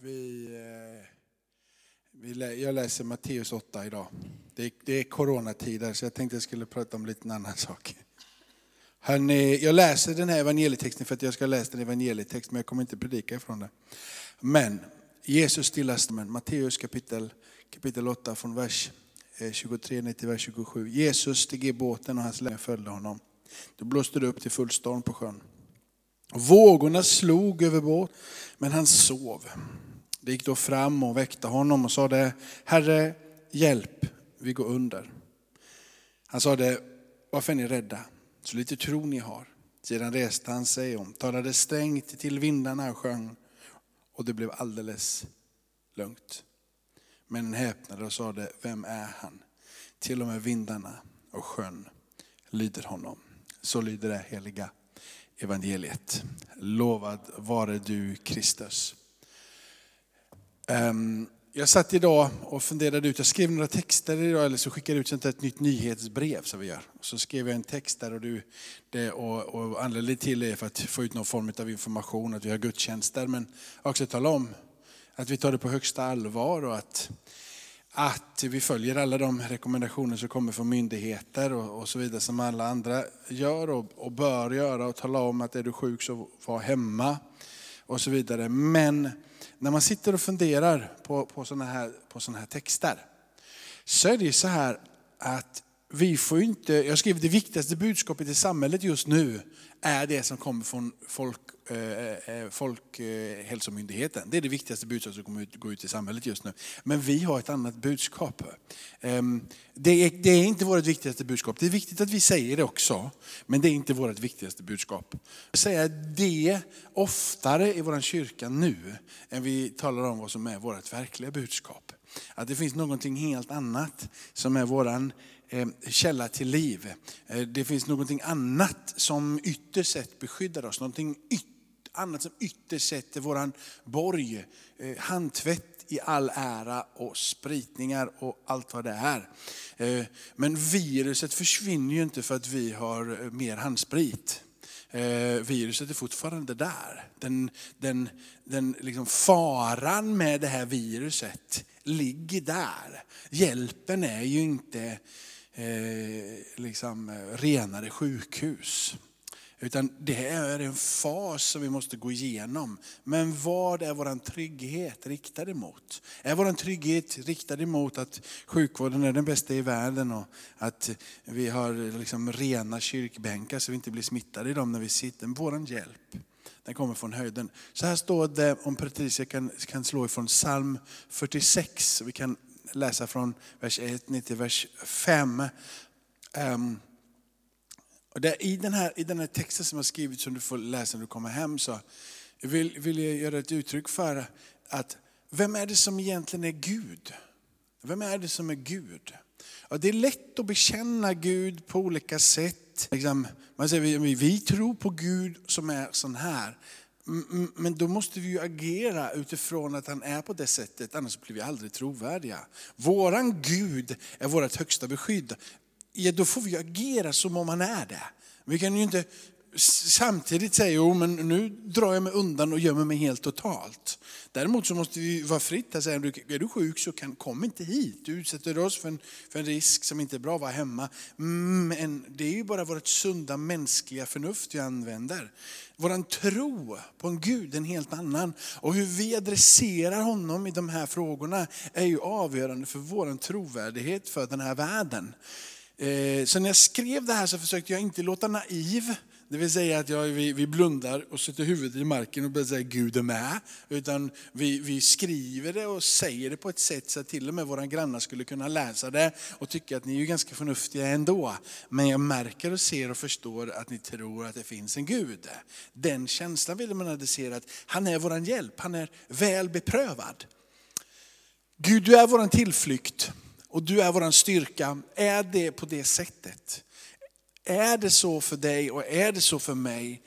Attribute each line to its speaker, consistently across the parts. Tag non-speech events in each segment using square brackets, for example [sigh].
Speaker 1: Vi, eh, vi, jag läser Matteus 8 idag. Det är, det är coronatider så jag tänkte jag skulle prata om lite en annan sak. Hörrni, jag läser den här evangelietexten för att jag ska läsa en evangelietext men jag kommer inte predika ifrån den. Men Jesus stillastående, Matteus kapitel, kapitel 8 från vers eh, 23 ner till vers 27. Jesus steg i båten och hans lärjungar följde honom. Då blåste det upp till full storm på sjön. Vågorna slog över båt, men han sov. Det gick då fram och väckte honom och sade, Herre, hjälp, vi går under. Han sade, varför är ni rädda? Så lite tro ni har. Sedan reste han sig och talade strängt till vindarna och sjöng, och det blev alldeles lugnt. Men han häpnade och sade, vem är han? Till och med vindarna och sjön lyder honom. Så lyder det heliga evangeliet. Lovad vare du Kristus. Ehm, jag satt idag och funderade ut, jag skrev några texter idag, eller så skickade jag ut sånt ett nytt nyhetsbrev som vi gör. Så skrev jag en text där och, du, det, och, och anledningen till det är för att få ut någon form av information, att vi har gudstjänster, men också tala om att vi tar det på högsta allvar och att, att vi följer alla de rekommendationer som kommer från myndigheter och, och så vidare som alla andra gör och, och bör göra och tala om att är du sjuk så var hemma och så vidare. Men när man sitter och funderar på, på sådana här, på såna här texter så är det ju så här att vi får inte, jag skriver det viktigaste budskapet i samhället just nu är det som kommer från folk, eh, eh Folkhälsomyndigheten. Eh, det är det viktigaste budskapet som kommer ut, gå ut i samhället just nu. Men vi har ett annat budskap. Eh, Det är, det är inte vårt viktigaste budskap. Det är viktigt att vi säger det också, men det är inte vårt viktigaste budskap. Jag säger det oftare i vår kyrka nu än vi talar om vad som är vårt verkliga budskap. Att det finns någonting helt annat som är våran Eh, källa till liv. Eh, det finns någonting annat som ytterst sett beskyddar oss. Någonting annat som ytterst sett är våran borg. Eh, handtvätt i all ära och spritningar och allt vad det är. Men viruset försvinner ju inte för att vi har mer handsprit. Viruset är fortfarande där. Den, den, den liksom faran med det här viruset ligger där. Hjälpen är ju inte eh, liksom, eh, renare sjukhus. Utan det är en fas som vi måste gå igenom. Men vad är vår trygghet riktad emot? Är vår trygghet riktad emot att sjukvården är den bästa i världen och att vi har liksom rena kyrkbänkar så vi inte blir smittade i dem när vi sitter? Vår hjälp, den kommer från höjden. Så här står det, om Patricia kan, kan slå ifrån psalm 46. Vi kan läsa från vers 1 ner till vers 5. Um, ehm, och där, i, den här, I den här texten som jag skrivit som du får läsa när du kommer hem så vill, vill jag göra ett uttryck för att vem är det som egentligen är Gud? Vem är det som är Gud? Ja, det är lätt att bekänna Gud på olika sätt. Liksom, man säger, vi tror på Gud som är sån här. Men då måste vi ju agera utifrån att han är på det sättet, annars blir vi aldrig trovärdiga. Våran Gud är vårt högsta beskydd ja, då får vi agera som om han är det. Vi kan ju inte samtidigt säga, jo men nu drar jag mig undan och gömmer mig helt totalt. Däremot så måste vi vara fritt att säga, är du sjuk så kan, kom inte hit. Du utsätter oss för en, för en risk som inte är bra, var hemma. Mm, men det är ju bara vårt sunda mänskliga förnuft vi använder. Vår tro på en Gud är en helt annan. Och hur vi adresserar honom i de här frågorna är ju avgörande för vår trovärdighet för den här världen. Eh, så när jag skrev det här så försökte jag inte låta naiv. Det vill säga att jag, vi, vi blundar och sätter huvudet i marken och börjar säga Gud är med. Utan vi, vi skriver det och säger det på ett sätt så att till och med våra grannar skulle kunna läsa det och tycka att ni är ju ganska förnuftiga ändå. Men jag märker och ser och förstår att ni tror att det finns en Gud. Den känslan vill man adressera att han är vår hjälp, han är väl beprövad. Gud, du är vår tillflykt och du är vår styrka. Är det på det sättet? Är det så för dig och är det så för mig?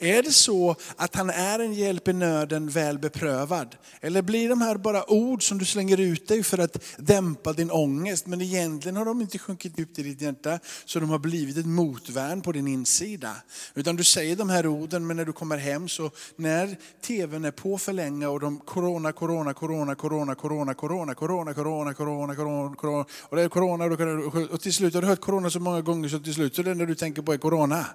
Speaker 1: Är det så att han är en hjälp i nöden väl beprövad? Eller blir de här bara ord som du slänger ut dig för att dämpa din ångest, men egentligen har de inte sjunkit djupt i ditt hjärta så de har blivit ett motvärn på din insida. Utan du säger de här orden, men när du kommer hem så när tvn är på för länge och de corona, corona, corona, corona, corona, corona, corona, corona, corona, corona, corona, och det är corona och till slut har du hört corona så många gånger så till slut så det enda du tänker på är corona.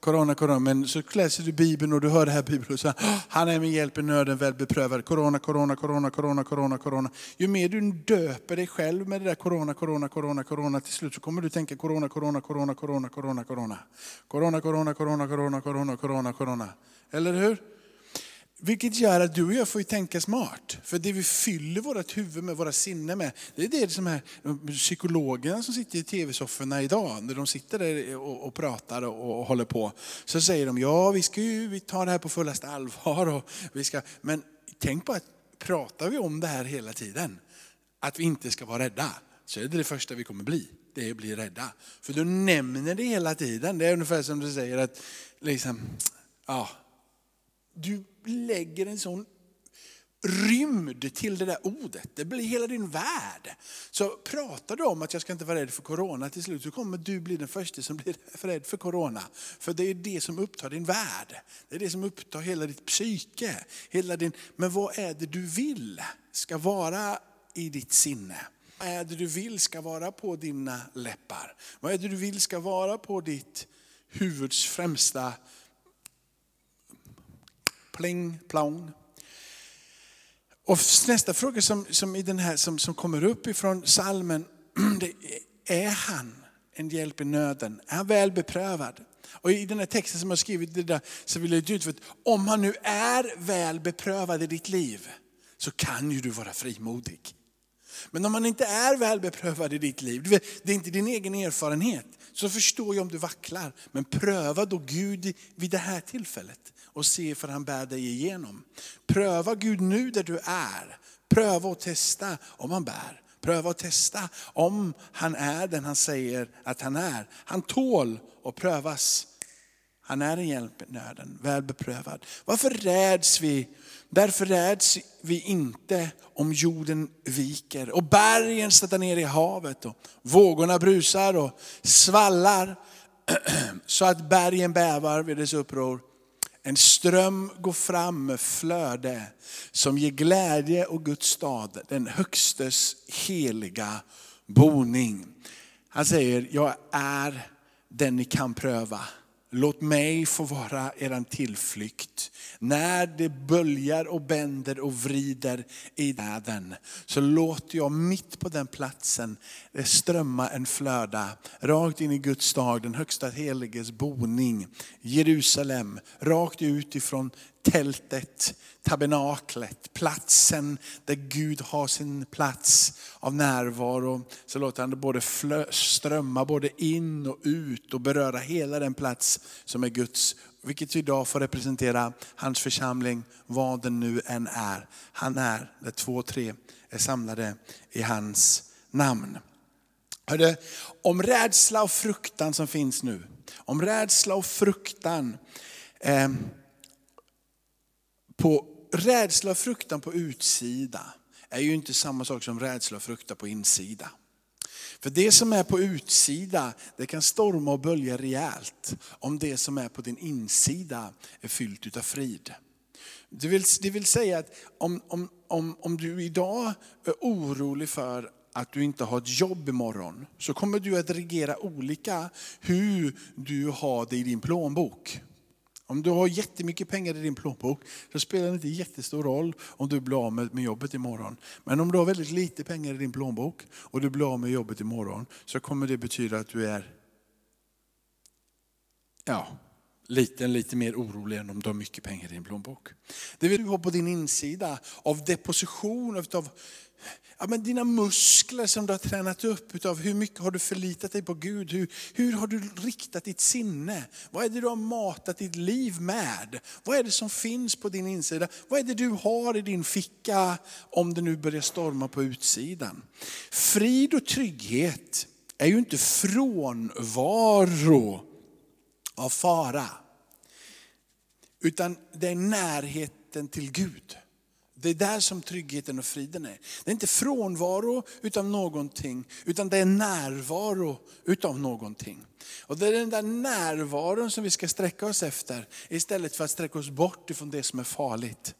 Speaker 1: Corona, corona, men så klär du du Bibeln och du hör det här Bibeln och så han är min hjälp i nöden, väl beprövad. Corona, corona, corona, corona, corona, corona. Ju mer du döper dig själv med det där corona, corona, corona, corona, till slut så kommer du tänka corona, corona, corona, corona, corona, corona. Corona, corona, corona, corona, corona, corona, corona. Eller hur? Vilket gör att du och jag får tänka smart. För det vi fyller vårt huvud med, våra sinnen med, det är det som är psykologerna som sitter i tv-sofforna idag, när de sitter där och, och pratar och, och, håller på. Så säger de, ja vi ska ju vi tar det här på fullaste allvar. Och vi ska, men tänk på att pratar vi om det här hela tiden, att vi inte ska vara rädda, så är det det första vi kommer bli. Det är att bli rädda. För du nämner det hela tiden. Det är ungefär som du säger att, liksom, ja, du lägger en sån rymd till det där ordet. Det blir hela din värld. Så pratar du om att jag ska inte vara rädd för corona, till slut så kommer du bli den första som blir [laughs] rädd för corona. För det är det som upptar din värld. Det är det som upptar hela ditt psyke. Hela din, men vad är det du vill ska vara i ditt sinne? Vad är det du vill ska vara på dina läppar? Vad är det du vill ska vara på ditt huvuds främsta Pling plong. Och nästa fråga som, som, i den här, som, som kommer upp ifrån salmen, [clears throat] det är, är han en hjälp i nöden? Är han väl beprövad? Och i den här texten som jag skrivit det där, så vill jag ut för att om han nu är väl beprövad i ditt liv så kan ju du vara frimodig. Men om han inte är väl beprövad i ditt liv, det är inte din egen erfarenhet, så förstår jag om du vacklar. Men pröva då Gud vid det här tillfället och se för han bär dig igenom. Pröva Gud nu där du är. Pröva och testa om han bär. Pröva och testa om han är den han säger att han är. Han tål att prövas. Han är en hjälp i nöden, väl beprövad. Varför räds vi? Därför räds vi inte om jorden viker och bergen stöter ner i havet och vågorna brusar och svallar [clears throat] så att bergen bävar vid dess uppror. En ström går fram med flöde som ger glädje och Guds stad, den högstes heliga boning. Han säger, jag är den ni kan pröva. Låt mig få vara er tillflykt. När det böljar och bänder och vrider i världen så låter jag mitt på den platsen det strömma en flöda rakt in i Guds stad, den högsta heliges boning. Jerusalem, rakt ut ifrån tältet, tabernaklet, platsen där Gud har sin plats av närvaro. Så låter han det både strömma både in och ut och beröra hela den plats som är Guds. Vilket idag får representera hans församling, vad den nu än är. Han är där två, tre är samlade i hans namn. Hörde, om rädsla och fruktan som finns nu, om rädsla och fruktan eh, på rädsla och fruktan på utsida är ju inte samma sak som rädsla och fruktan på insida. För det som är på utsida, det kan storma och bölja rejält om det som är på din insida är fyllt av frid. Det vill, det vill säga att om, om, om, om du idag är orolig för att du inte har ett jobb imorgon, så kommer du att reagera olika hur du har det i din plånbok. Om du har jättemycket pengar i din plånbok så spelar det inte jättestor roll om du blir av med, med jobbet imorgon. Men om du har väldigt lite pengar i din plånbok och du blir av med jobbet imorgon så kommer det betyda att du är ja, lite, lite mer orolig än om du har mycket pengar i din plånbok. Det vill du ha på din insida av deposition, av ja, men dina muskler som du har tränat upp, utav hur mycket har du förlitat dig på Gud? Hur, hur har du riktat ditt sinne? Vad är det du har matat ditt liv med? Vad är det som finns på din insida? Vad är det du har i din ficka om det nu börjar storma på utsidan? Frid och trygghet är ju inte frånvaro av fara. Utan det är närheten till Gud. Det är där som tryggheten och friden är. Det är inte frånvaro utav någonting, utan det är närvaro utav någonting. Och det är den där närvaron som vi ska sträcka oss efter, istället för att sträcka oss bort ifrån det som är farligt.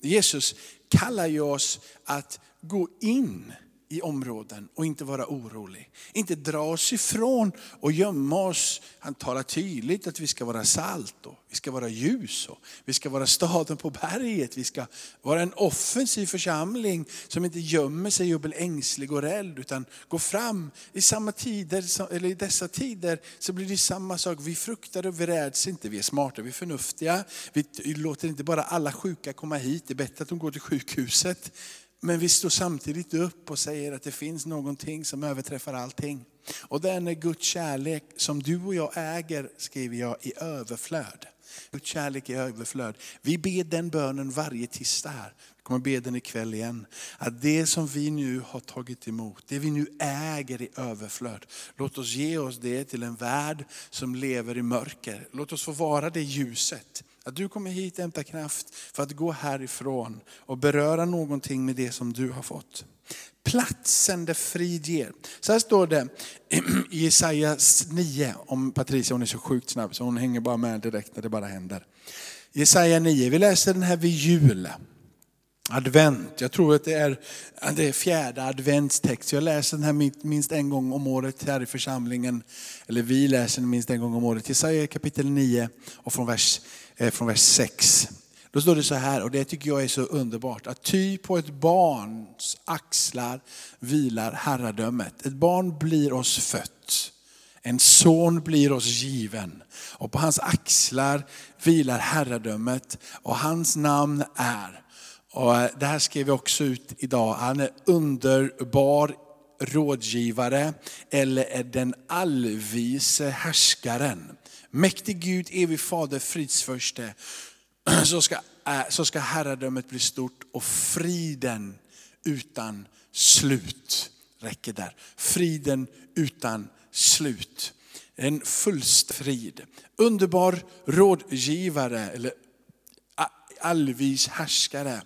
Speaker 1: Jesus kallar ju oss att gå in i områden och inte vara orolig. Inte dra oss ifrån och gömma oss. Han talar tydligt att vi ska vara salt och vi ska vara ljus och vi ska vara staden på berget. Vi ska vara en offensiv församling som inte gömmer sig och blir ängslig och rädd utan går fram. I samma tider, eller i dessa tider så blir det samma sak. Vi fruktar och vi räds inte. Vi är smarta, vi är förnuftiga. Vi låter inte bara alla sjuka komma hit. Det är bättre att de går till sjukhuset. Men vi står samtidigt upp och säger att det finns någonting som överträffar allting. Och den är Guds kärlek som du och jag äger, skriver jag, i överflöd. Guds kärlek i överflöd. Vi ber den bönen varje tisdag här. Vi kommer be den ikväll igen. Att det som vi nu har tagit emot, det vi nu äger i överflöd. Låt oss ge oss det till en värld som lever i mörker. Låt oss få vara det ljuset. Att du kommer hit och hämtar kraft för att gå härifrån och beröra någonting med det som du har fått. Platsen där frid ger. Så här står det i Jesaja 9 om Patricia, hon är så sjukt snabb så hon hänger bara med direkt när det bara händer. Jesaja 9, vi läser den här vid jul. Advent, jag tror att det är, det är fjärde adventstext. Jag läser den här minst en gång om året här i församlingen. Eller vi läser den minst en gång om året. Jesaja kapitel 9 och från vers Eh, från vers 6. Då står det så här, och det tycker jag är så underbart, att ty på ett barns axlar vilar herradömet. Ett barn blir oss fött, en son blir oss given. Och på hans axlar vilar herradömet och hans namn är, och eh, det här skrev vi också ut idag, han är underbar rådgivare eller är den allvise härskaren. Mäktig Gud, evig fader, fridsförste, [clears throat] så ska, så ska herradömet bli stort och friden utan slut räcker där. Friden utan slut. En fullst frid. Underbar rådgivare eller allvis härskare.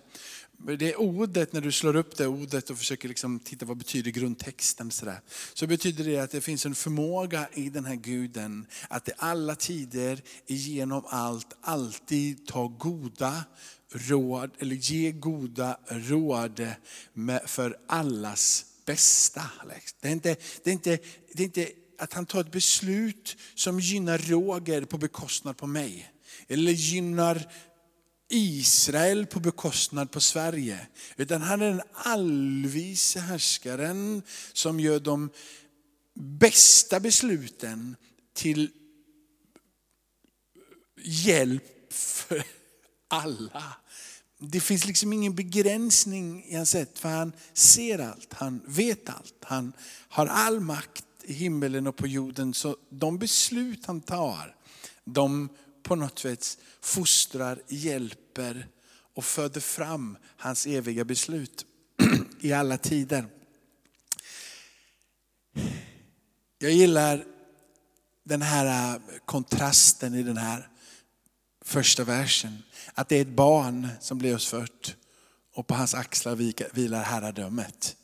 Speaker 1: Det ordet, när du slår upp det ordet och försöker liksom titta vad betyder grundtexten, så, där, så betyder det att det finns en förmåga i den här guden att i alla tider, genom allt, alltid ta goda råd, eller ge goda råd med, för allas bästa. Det är, inte, det, är inte, det är inte att han tar ett beslut som gynnar Roger på bekostnad på mig. Eller gynnar Israel på bekostnad på Sverige. Utan han är den allvise härskaren som gör de bästa besluten till hjälp för alla. Det finns liksom ingen begränsning i hans sätt, för han ser allt, han vet allt, han har all makt i himmelen och på jorden. Så de beslut han tar, de på något sätt fostrar, hjälper och föder fram hans eviga beslut [clears throat] i alla tider. Jag gillar den här äh, kontrasten i den här första versen. Att det är ett barn som blir oss fört och på hans axlar vilar herradömet.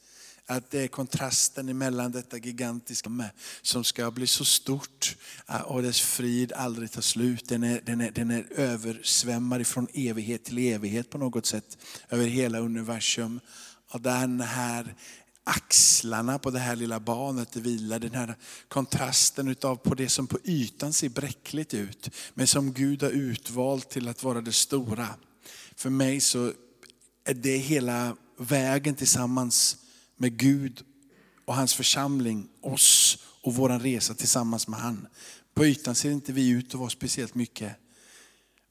Speaker 1: Att det är kontrasten emellan detta gigantiska med, som ska bli så stort eh, och dess frid aldrig tar slut. Den är, den är, den är översvämmad från evighet till evighet på något sätt över hela universum. Och den här axlarna på det här lilla barnet vilar, den här kontrasten utav på det som på ytan ser bräckligt ut, men som Gud har utvalt till att vara det stora. För mig så är det hela vägen tillsammans med Gud och hans församling, oss och vår resa tillsammans med han. På ytan ser inte vi ut att vara speciellt mycket.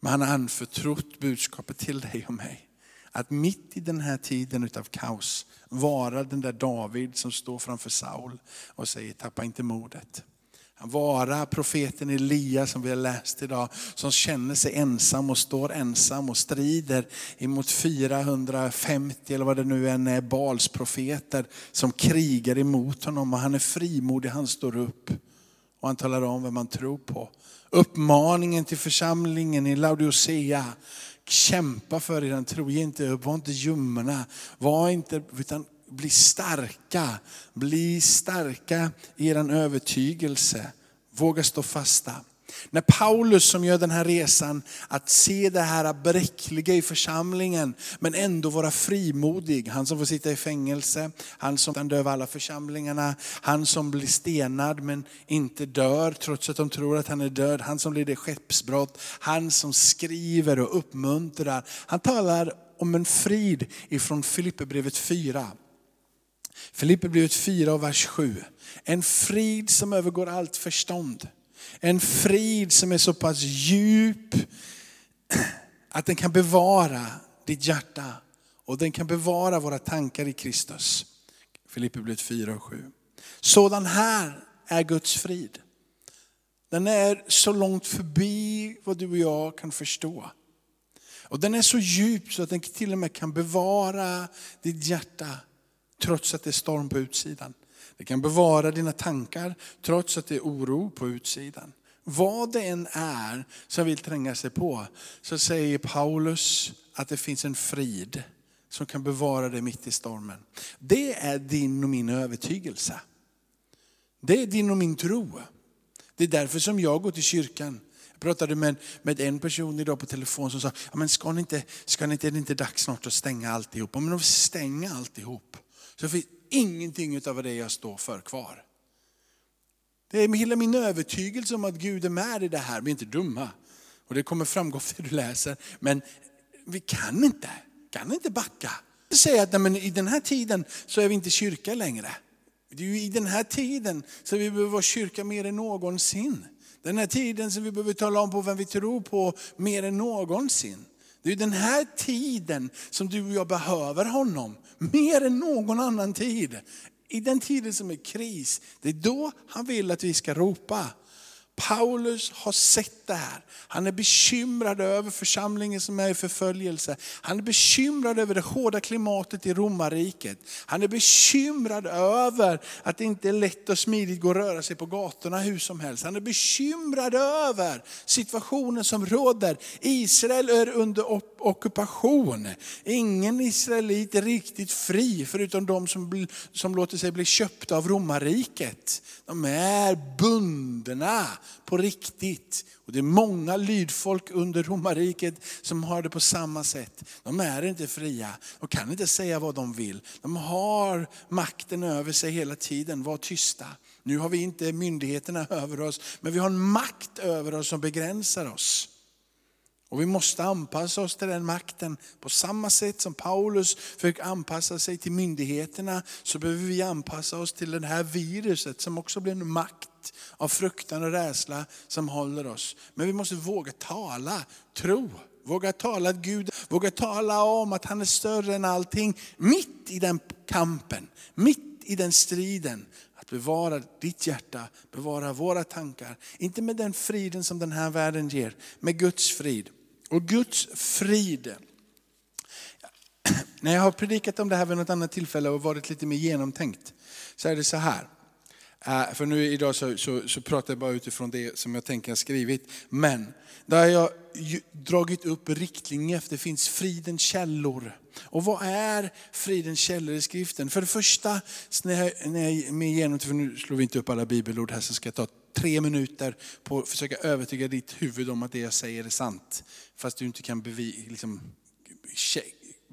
Speaker 1: Men han har anförtrott budskapet till dig och mig. Att mitt i den här tiden utav kaos vara den där David som står framför Saul och säger tappa inte modet vara profeten Elia som vi har läst idag, som känner sig ensam och står ensam och strider emot 450 eller vad det nu än är, Bals profeter som krigar emot honom och han är frimodig, han står upp Och han talar om vad man tror på. Uppmaningen till församlingen i Laodicea. Kämpa för er tro, ge inte upp, var inte ljumna. Var inte, utan bli starka. Bli starka i er övertygelse. Våga stå fasta. När Paulus som gör den här resan, att se det här bräckliga i församlingen, men ändå vara frimodig. Han som får sitta i fängelse, han som kan dö över alla församlingarna, han som blir stenad men inte dör trots att de tror att han är död. Han som lider skeppsbrott, han som skriver och uppmuntrar. Han talar om en frid ifrån Filipperbrevet 4. Filipperbrevet 4 och vers 7. En frid som övergår allt förstånd. En frid som är så pass djup att den kan bevara ditt hjärta och den kan bevara våra tankar i Kristus. Filipperbrevet 4 och 7. Sådan här är Guds frid. Den är så långt förbi vad du och jag kan förstå. Och den är så djup så att den till och med kan bevara ditt hjärta trots att det är storm på utsidan. Det kan bevara dina tankar trots att det är oro på utsidan. Vad det än är som vill tränga sig på så säger Paulus att det finns en frid som kan bevara dig mitt i stormen. Det är din och min övertygelse. Det är din och min tro. Det är därför som jag går till kyrkan. Jag pratade med, med en person idag på telefon som sa, ja, men ska ni inte, ska ni inte, är det inte dags snart att stänga alltihop? Men de stänga alltihop. Så finns ingenting av det jag står för kvar. Det är hela min övertygelse om att Gud är med i det här. Vi är inte dumma. Och det kommer framgå av det du läser. Men vi kan inte, kan inte backa. Säga att nej, men i den här tiden så är vi inte kyrka längre. Det är ju i den här tiden som vi behöver vara kyrka mer än någonsin. Den här tiden som vi behöver tala om på vem vi tror på mer än någonsin. Det är den här tiden som du och jag behöver honom. Mer än någon annan tid. I den tiden som är kris, det är då han vill att vi ska ropa. Paulus har sett det här. Han är bekymrad över församlingen som är i förföljelse. Han är bekymrad över det hårda klimatet i romarriket. Han är bekymrad över att det inte är lätt och smidigt att röra sig på gatorna hur som helst. Han är bekymrad över situationen som råder. Israel är under ockupation. Ingen israelit är riktigt fri förutom de som, som låter sig bli köpta av romarriket. De är bundna på riktigt. Och det är många lydfolk under romarriket som har det på samma sätt. De är inte fria, de kan inte säga vad de vill. De har makten över sig hela tiden, var tysta. Nu har vi inte myndigheterna över oss, men vi har en makt över oss som begränsar oss. Och vi måste anpassa oss till den makten. På samma sätt som Paulus försöker anpassa sig till myndigheterna så behöver vi anpassa oss till det här viruset som också blir en makt av fruktan och rädsla som håller oss. Men vi måste våga tala tro. Våga tala att Gud, våga tala om att han är större än allting. Mitt i den kampen, mitt i den striden. Att bevara ditt hjärta, bevara våra tankar. Inte med den friden som den här världen ger, med Guds frid. Och Guds frid. När jag har predikat om det här vid något annat tillfälle och varit lite mer genomtänkt, så är det så här. Äh, för nu idag så, så, så pratar jag bara utifrån det som jag tänker jag skrivit. Men där har jag dragit upp riktlinjer efter, det finns fridens källor. Och vad är fridens källor i skriften? För det första, när jag, när jag är med igenom, för nu slår vi inte upp alla bibelord här så ska jag ta tre minuter på att försöka övertyga ditt huvud om att det jag säger är sant. Fast du inte kan bevi, liksom,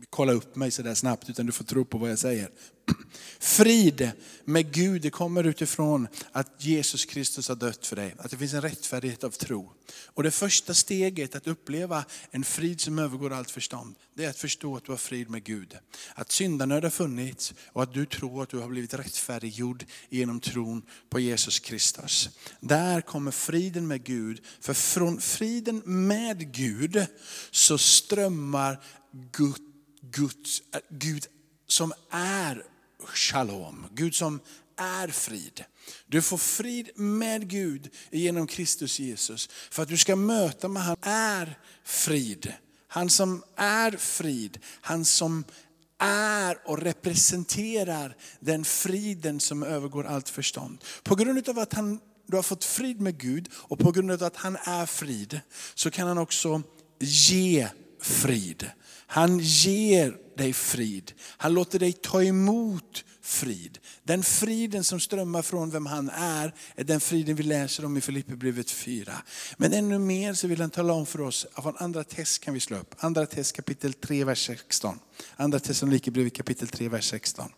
Speaker 1: kolla upp mig sådär snabbt, utan du får tro på vad jag säger. [clears throat] Frid med Gud, det kommer utifrån att Jesus Kristus har dött för dig. Att det finns en rättfärdighet av tro. Och det första steget att uppleva en frid som övergår allt förstånd, det är att förstå att du har frid med Gud. Att syndanöd har funnits och att du tror att du har blivit rättfärdiggjord genom tron på Jesus Kristus. Där kommer friden med Gud. För från friden med Gud så strömmar Gud, Guds, eh, Gud som är shalom, Gud som är frid. Du får frid med Gud genom Kristus Jesus. För att du ska möta med han är frid. Han som är frid, han som är och representerar den friden som övergår allt förstånd. På grund av att han du har fått frid med Gud och på grund av att han är frid så kan han också ge frid. Han ger dig frid. Han låter dig ta emot frid. Den friden som strömmar från vem han är, är den friden vi läser om i Filipperbrevet 4. Men ännu mer så vill han tala om för oss, av andra test kan vi slå upp. Andra test kapitel 3, vers 16. Andra Thessalonikerbrevet kapitel 3, vers 16.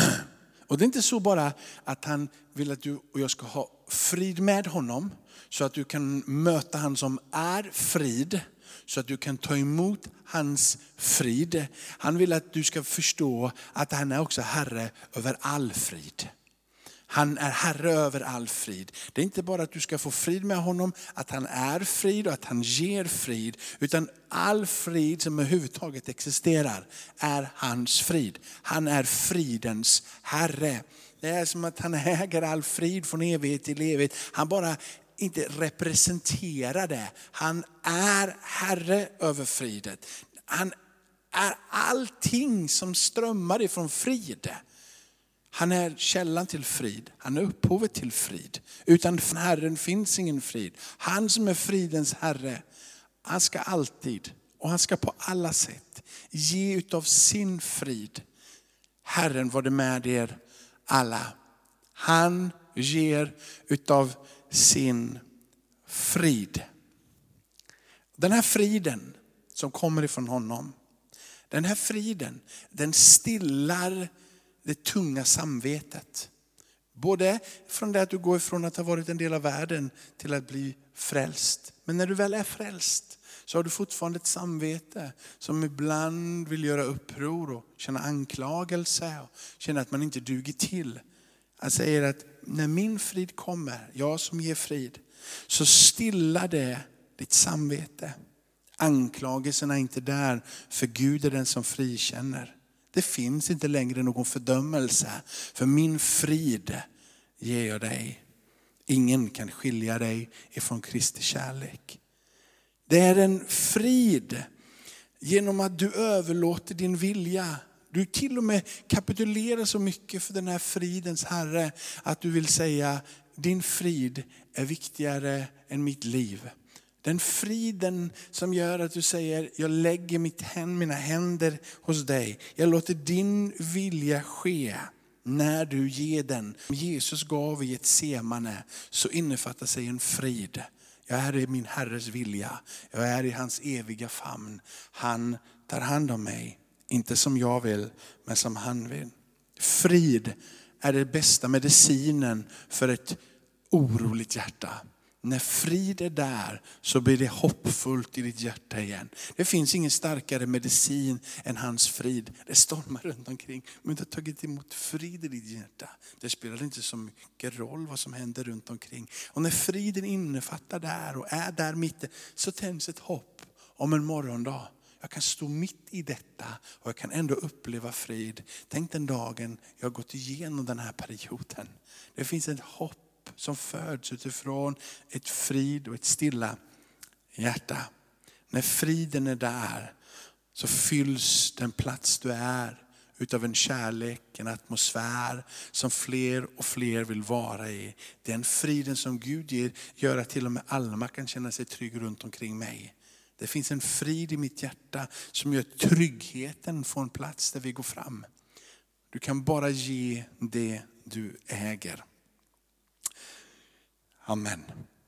Speaker 1: [clears throat] Och det är inte så bara att han vill att du och jag ska ha frid med honom, så att du kan möta han som är frid, så att du kan ta emot hans frid. Han vill att du ska förstå att han är också Herre över all frid. Han är Herre över all frid. Det är inte bara att du ska få frid med honom, att han är frid och att han ger frid. Utan all frid som överhuvudtaget existerar är hans frid. Han är fridens Herre. Det är som att han äger all frid från evighet till evighet. Han bara inte representerar det. Han är Herre över fridet. Han är allting som strömmar ifrån frid. Han är källan till frid, han är upphovet till frid. Utan Herren finns ingen frid. Han som är fridens Herre, han ska alltid och han ska på alla sätt ge utav sin frid. Herren var det med er alla. Han ger utav sin frid. Den här friden som kommer ifrån honom, den här friden, den stillar det tunga samvetet. Både från det att du går ifrån att ha varit en del av världen till att bli frälst. Men när du väl är frälst så har du fortfarande ett samvete som ibland vill göra uppror och känna anklagelse och känna att man inte duger till. Han säger att när min frid kommer, jag som ger frid, så stillar det ditt samvete. Anklagelserna är inte där, för Gud är den som frikänner. Det finns inte längre någon fördömelse, för min frid ger jag dig. Ingen kan skilja dig ifrån Kristi kärlek. Det är en frid genom att du överlåter din vilja. Du till och med kapitulerar så mycket för den här fridens Herre att du vill säga, din frid är viktigare än mitt liv. Den friden som gör att du säger, jag lägger mitt händ, mina händer hos dig. Jag låter din vilja ske när du ger den. Jesus gav i ett semane så innefattar sig en frid. Jag är i min Herres vilja. Jag är i hans eviga famn. Han tar hand om mig. Inte som jag vill, men som han vill. Frid är den bästa medicinen för ett oroligt hjärta. När frid är där så blir det hoppfullt i ditt hjärta igen. Det finns ingen starkare medicin än hans frid. Det stormar runt omkring. Men du har tagit emot frid i ditt hjärta. Det spelar inte så mycket roll vad som händer runt omkring. Och när friden innefattar där och är där mitt så tänds ett hopp om en morgondag. Jag kan stå mitt i detta och jag kan ändå uppleva frid. Tänk den dagen jag har gått igenom den här perioden. Det finns ett hopp som föds utifrån ett frid och ett stilla hjärta. När friden är där så fylls den plats du är utav en kärlek, en atmosfär som fler och fler vill vara i. Den friden som Gud ger gör att till och med Alma kan känna sig trygg runt omkring mig. Det finns en frid i mitt hjärta som gör tryggheten får en plats där vi går fram. Du kan bara ge det du äger. Amen.